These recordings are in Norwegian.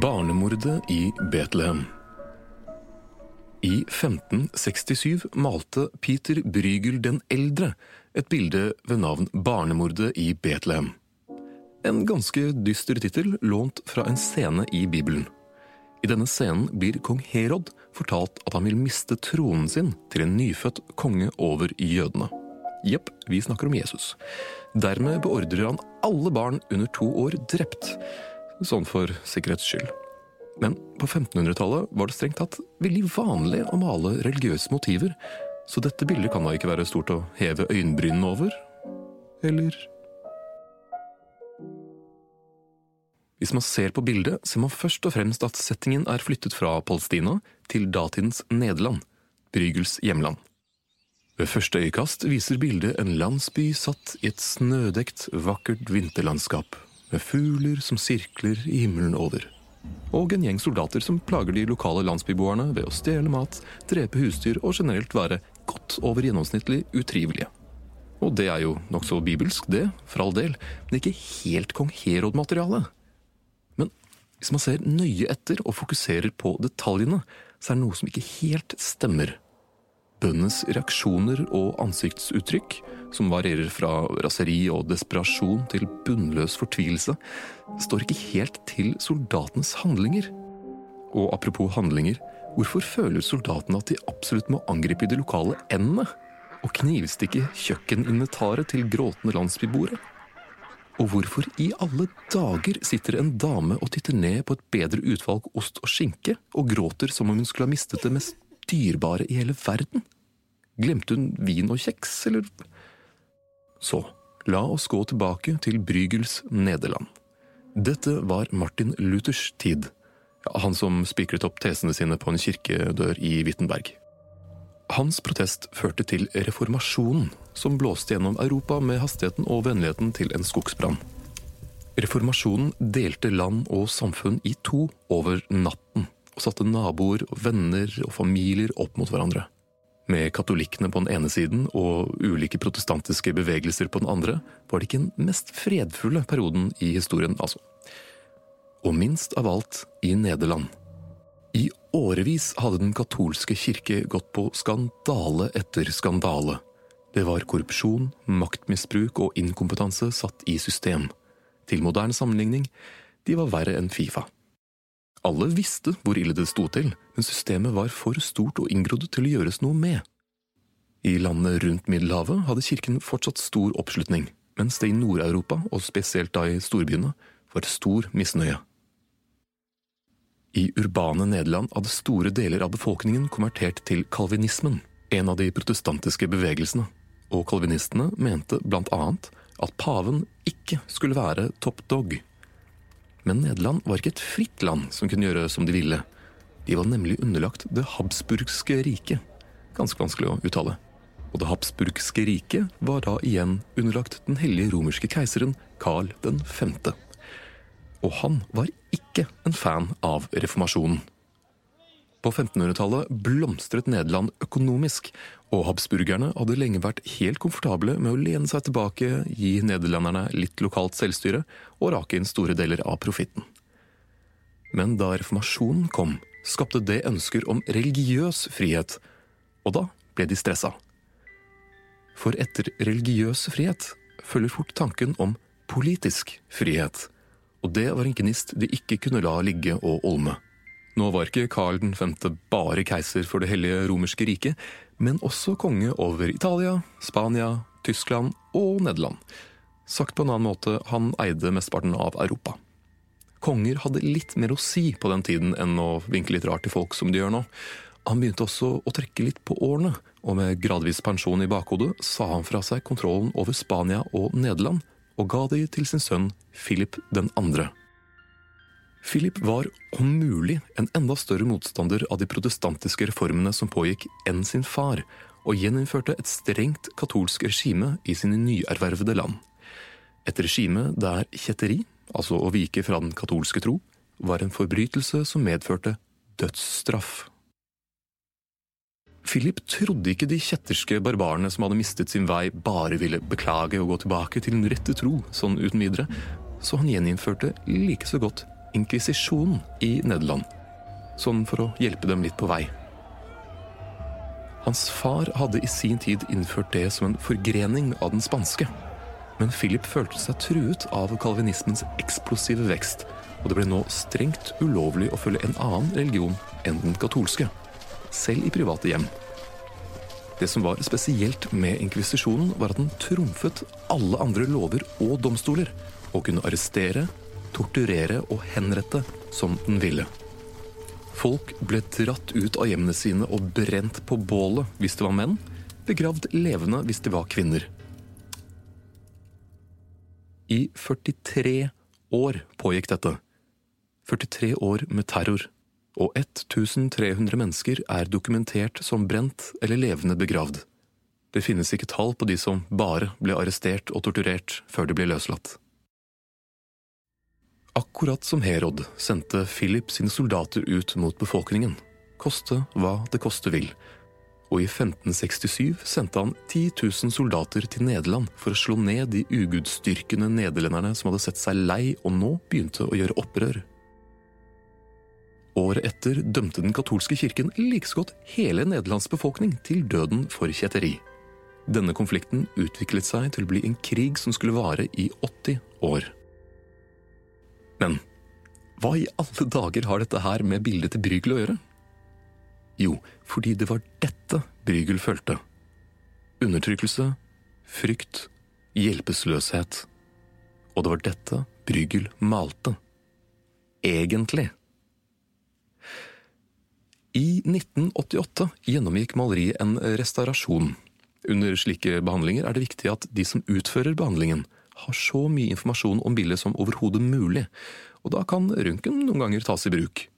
Barnemordet i Betlehem I 1567 malte Peter Brygel den eldre et bilde ved navn Barnemordet i Betlehem. En ganske dyster tittel lånt fra en scene i Bibelen. I denne scenen blir kong Herod fortalt at han vil miste tronen sin til en nyfødt konge over jødene. Jepp, vi snakker om Jesus. Dermed beordrer han alle barn under to år drept sånn for sikkerhets skyld. Men på 1500-tallet var det strengt tatt veldig vanlig å male religiøse motiver, så dette bildet kan da ikke være stort å heve øyenbrynene over? Eller Hvis man ser på bildet, ser man først og fremst at settingen er flyttet fra Palestina til datidens Nederland, Brygels hjemland. Ved første øyekast viser bildet en landsby satt i et snødekt, vakkert vinterlandskap, med fugler som sirkler i himmelen over. Og en gjeng soldater som plager de lokale landsbyboerne ved å stjele mat, drepe husdyr og generelt være godt over gjennomsnittlig utrivelige. Og det er jo nokså bibelsk, det, for all del, men ikke helt kong Herod-materiale. Men hvis man ser nøye etter og fokuserer på detaljene, så er det noe som ikke helt stemmer. Bøndenes reaksjoner og ansiktsuttrykk, som varierer fra raseri og desperasjon til bunnløs fortvilelse, står ikke helt til soldatenes handlinger. Og apropos handlinger, hvorfor føler soldatene at de absolutt må angripe de lokale endene? Og knivstikke kjøkkeninventaret til gråtende landsbyboere? Og hvorfor i alle dager sitter en dame og titter ned på et bedre utvalg ost og skinke og gråter som om hun skulle ha mistet det mest dyrebare i hele verden? Glemte hun vin og kjeks, eller Så, la oss gå tilbake til Brygels Nederland. Dette var Martin Luthers tid, han som spikret opp tesene sine på en kirkedør i Wittenberg. Hans protest førte til reformasjonen, som blåste gjennom Europa med hastigheten og vennligheten til en skogsbrann. Reformasjonen delte land og samfunn i to over natten, og satte naboer, venner og familier opp mot hverandre. Med katolikkene på den ene siden og ulike protestantiske bevegelser på den andre, var det ikke den mest fredfulle perioden i historien, altså. Og minst av alt i Nederland. I årevis hadde den katolske kirke gått på skandale etter skandale. Det var korrupsjon, maktmisbruk og inkompetanse satt i system. Til moderne sammenligning, de var verre enn Fifa. Alle visste hvor ille det sto til, men systemet var for stort og inngrodd til å gjøres noe med. I landene rundt Middelhavet hadde kirken fortsatt stor oppslutning, mens det i Nord-Europa, og spesielt da i storbyene, var stor misnøye. I urbane Nederland hadde store deler av befolkningen konvertert til kalvinismen, en av de protestantiske bevegelsene, og kalvinistene mente blant annet at paven ikke skulle være top dog. Men Nederland var ikke et fritt land som kunne gjøre som de ville. De var nemlig underlagt det habsburgske riket. Ganske vanskelig å uttale. Og det habsburgske riket var da igjen underlagt den hellige romerske keiseren Karl 5. Og han var ikke en fan av reformasjonen. På 1500-tallet blomstret Nederland økonomisk, og habsburgerne hadde lenge vært helt komfortable med å lene seg tilbake, gi nederlenderne litt lokalt selvstyre og rake inn store deler av profitten. Men da reformasjonen kom, skapte det ønsker om religiøs frihet, og da ble de stressa. For etter religiøs frihet følger fort tanken om politisk frihet, og det var en gnist de ikke kunne la ligge og olme. Nå var ikke Karl 5. bare keiser for Det hellige romerske riket, men også konge over Italia, Spania, Tyskland og Nederland. Sagt på en annen måte, han eide mesteparten av Europa. Konger hadde litt mer å si på den tiden enn å vinke litt rart til folk som de gjør nå. Han begynte også å trekke litt på årene, og med gradvis pensjon i bakhodet sa han fra seg kontrollen over Spania og Nederland, og ga de til sin sønn Philip 2. Philip var om mulig en enda større motstander av de protestantiske reformene som pågikk, enn sin far, og gjeninnførte et strengt katolsk regime i sine nyervervede land. Et regime der kjetteri, altså å vike fra den katolske tro, var en forbrytelse som medførte dødsstraff. Philip trodde ikke de kjetterske barbarene som hadde mistet sin vei, bare ville beklage og gå tilbake til den rette tro sånn uten videre, så han gjeninnførte like så godt inkvisisjon i Nederland, sånn for å hjelpe dem litt på vei. Hans far hadde i sin tid innført det som en forgrening av den spanske. Men Philip følte seg truet av kalvinismens eksplosive vekst, og det ble nå strengt ulovlig å følge en annen religion enn den katolske, selv i private hjem. Det som var spesielt med inkvisisjonen, var at den trumfet alle andre lover og domstoler, og kunne arrestere, torturere og henrette som den ville. Folk ble dratt ut av hjemmene sine og brent på bålet hvis det var menn, begravd levende hvis det var kvinner. I 43 år pågikk dette. 43 år med terror. Og 1300 mennesker er dokumentert som brent eller levende begravd. Det finnes ikke tall på de som bare ble arrestert og torturert før de ble løslatt. Akkurat som Herod sendte Philip sine soldater ut mot befolkningen, koste hva det koste vil, og i 1567 sendte han 10 000 soldater til Nederland for å slå ned de ugudstyrkende nederlenderne som hadde sett seg lei og nå begynte å gjøre opprør. Året etter dømte den katolske kirken like så godt hele Nederlands befolkning til døden for kjetteri. Denne konflikten utviklet seg til å bli en krig som skulle vare i 80 år. Men hva i alle dager har dette her med bildet til Brygel å gjøre? Jo, fordi det var dette Brygel følte. Undertrykkelse, frykt, hjelpeløshet. Og det var dette Brygel malte. Egentlig. I 1988 gjennomgikk maleriet en restaurasjon. Under slike behandlinger er det viktig at de som utfører behandlingen, har så mye informasjon om bildet som overhodet mulig, og da kan røntgen noen ganger tas i bruk.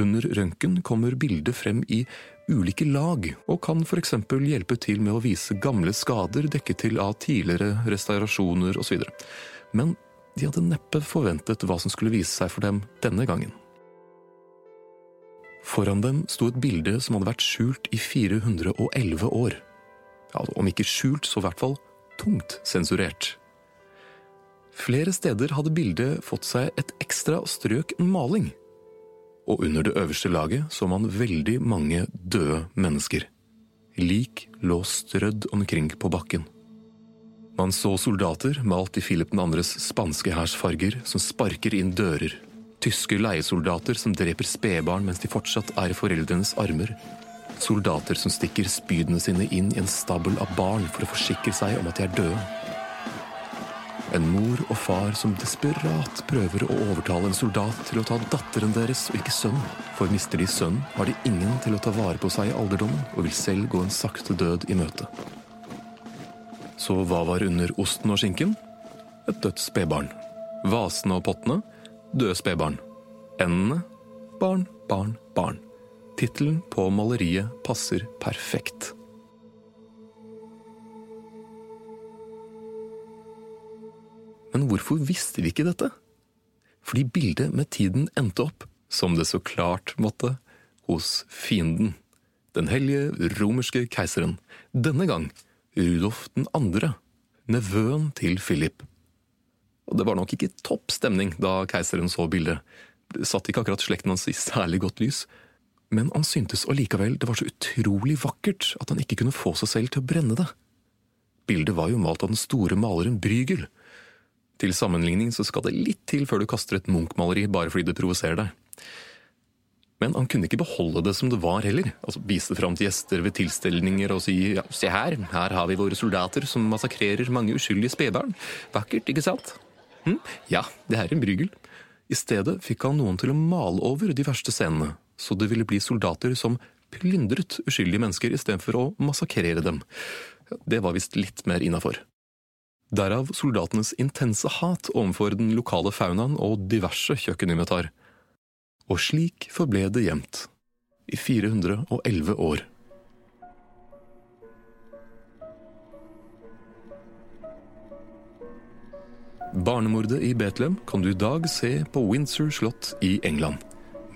Under røntgen kommer bildet frem i ulike lag, og kan f.eks. hjelpe til med å vise gamle skader dekket til av tidligere restaurasjoner osv. Men de hadde neppe forventet hva som skulle vise seg for dem denne gangen. Foran dem sto et bilde som hadde vært skjult i 411 år. Ja, om ikke skjult, så i hvert fall tungt sensurert. Flere steder hadde bildet fått seg et ekstra strøk maling. Og under det øverste laget så man veldig mange døde mennesker. Lik lå strødd omkring på bakken. Man så soldater malt i Philip 2.s spanske hærs farger som sparker inn dører, Tyske leiesoldater som dreper spedbarn mens de fortsatt er i foreldrenes armer. Soldater som stikker spydene sine inn i en stabel av barn for å forsikre seg om at de er døde. En mor og far som desperat prøver å overtale en soldat til å ta datteren deres og ikke sønnen. For mister de sønnen, har de ingen til å ta vare på seg i alderdommen og vil selv gå en sakte død i møte. Så hva var under osten og skinken? Et dødt spedbarn. Vasene og pottene? døde spedbarn. Endene barn, barn, barn. Tittelen på maleriet passer perfekt. Men hvorfor visste vi ikke dette? Fordi bildet med tiden endte opp, som det så klart måtte, hos fienden. Den hellige romerske keiseren. Denne gang Rudolf 2., nevøen til Philip. Og det var nok ikke topp stemning da keiseren så bildet. Det satt ikke akkurat slekten hans i særlig godt lys. Men han syntes allikevel det var så utrolig vakkert at han ikke kunne få seg selv til å brenne det. Bildet var jo malt av den store maleren Brygel. Til sammenligning så skal det litt til før du kaster et Munch-maleri bare fordi det provoserer deg. Men han kunne ikke beholde det som det var heller. Altså Vise det fram til gjester ved tilstelninger og si ja, se her, her har vi våre soldater som massakrerer mange uskyldige spedbarn. Vakkert, ikke sant? Hm? Ja, det er en brygel. I stedet fikk han noen til å male over de verste scenene, så det ville bli soldater som plyndret uskyldige mennesker istedenfor å massakrere dem. Det var visst litt mer innafor. Derav soldatenes intense hat overfor den lokale faunaen og diverse kjøkkeninvitar. Og slik forble det gjemt. I 411 år. Barnemordet i Betlehem kan du i dag se på Windsor slott i England.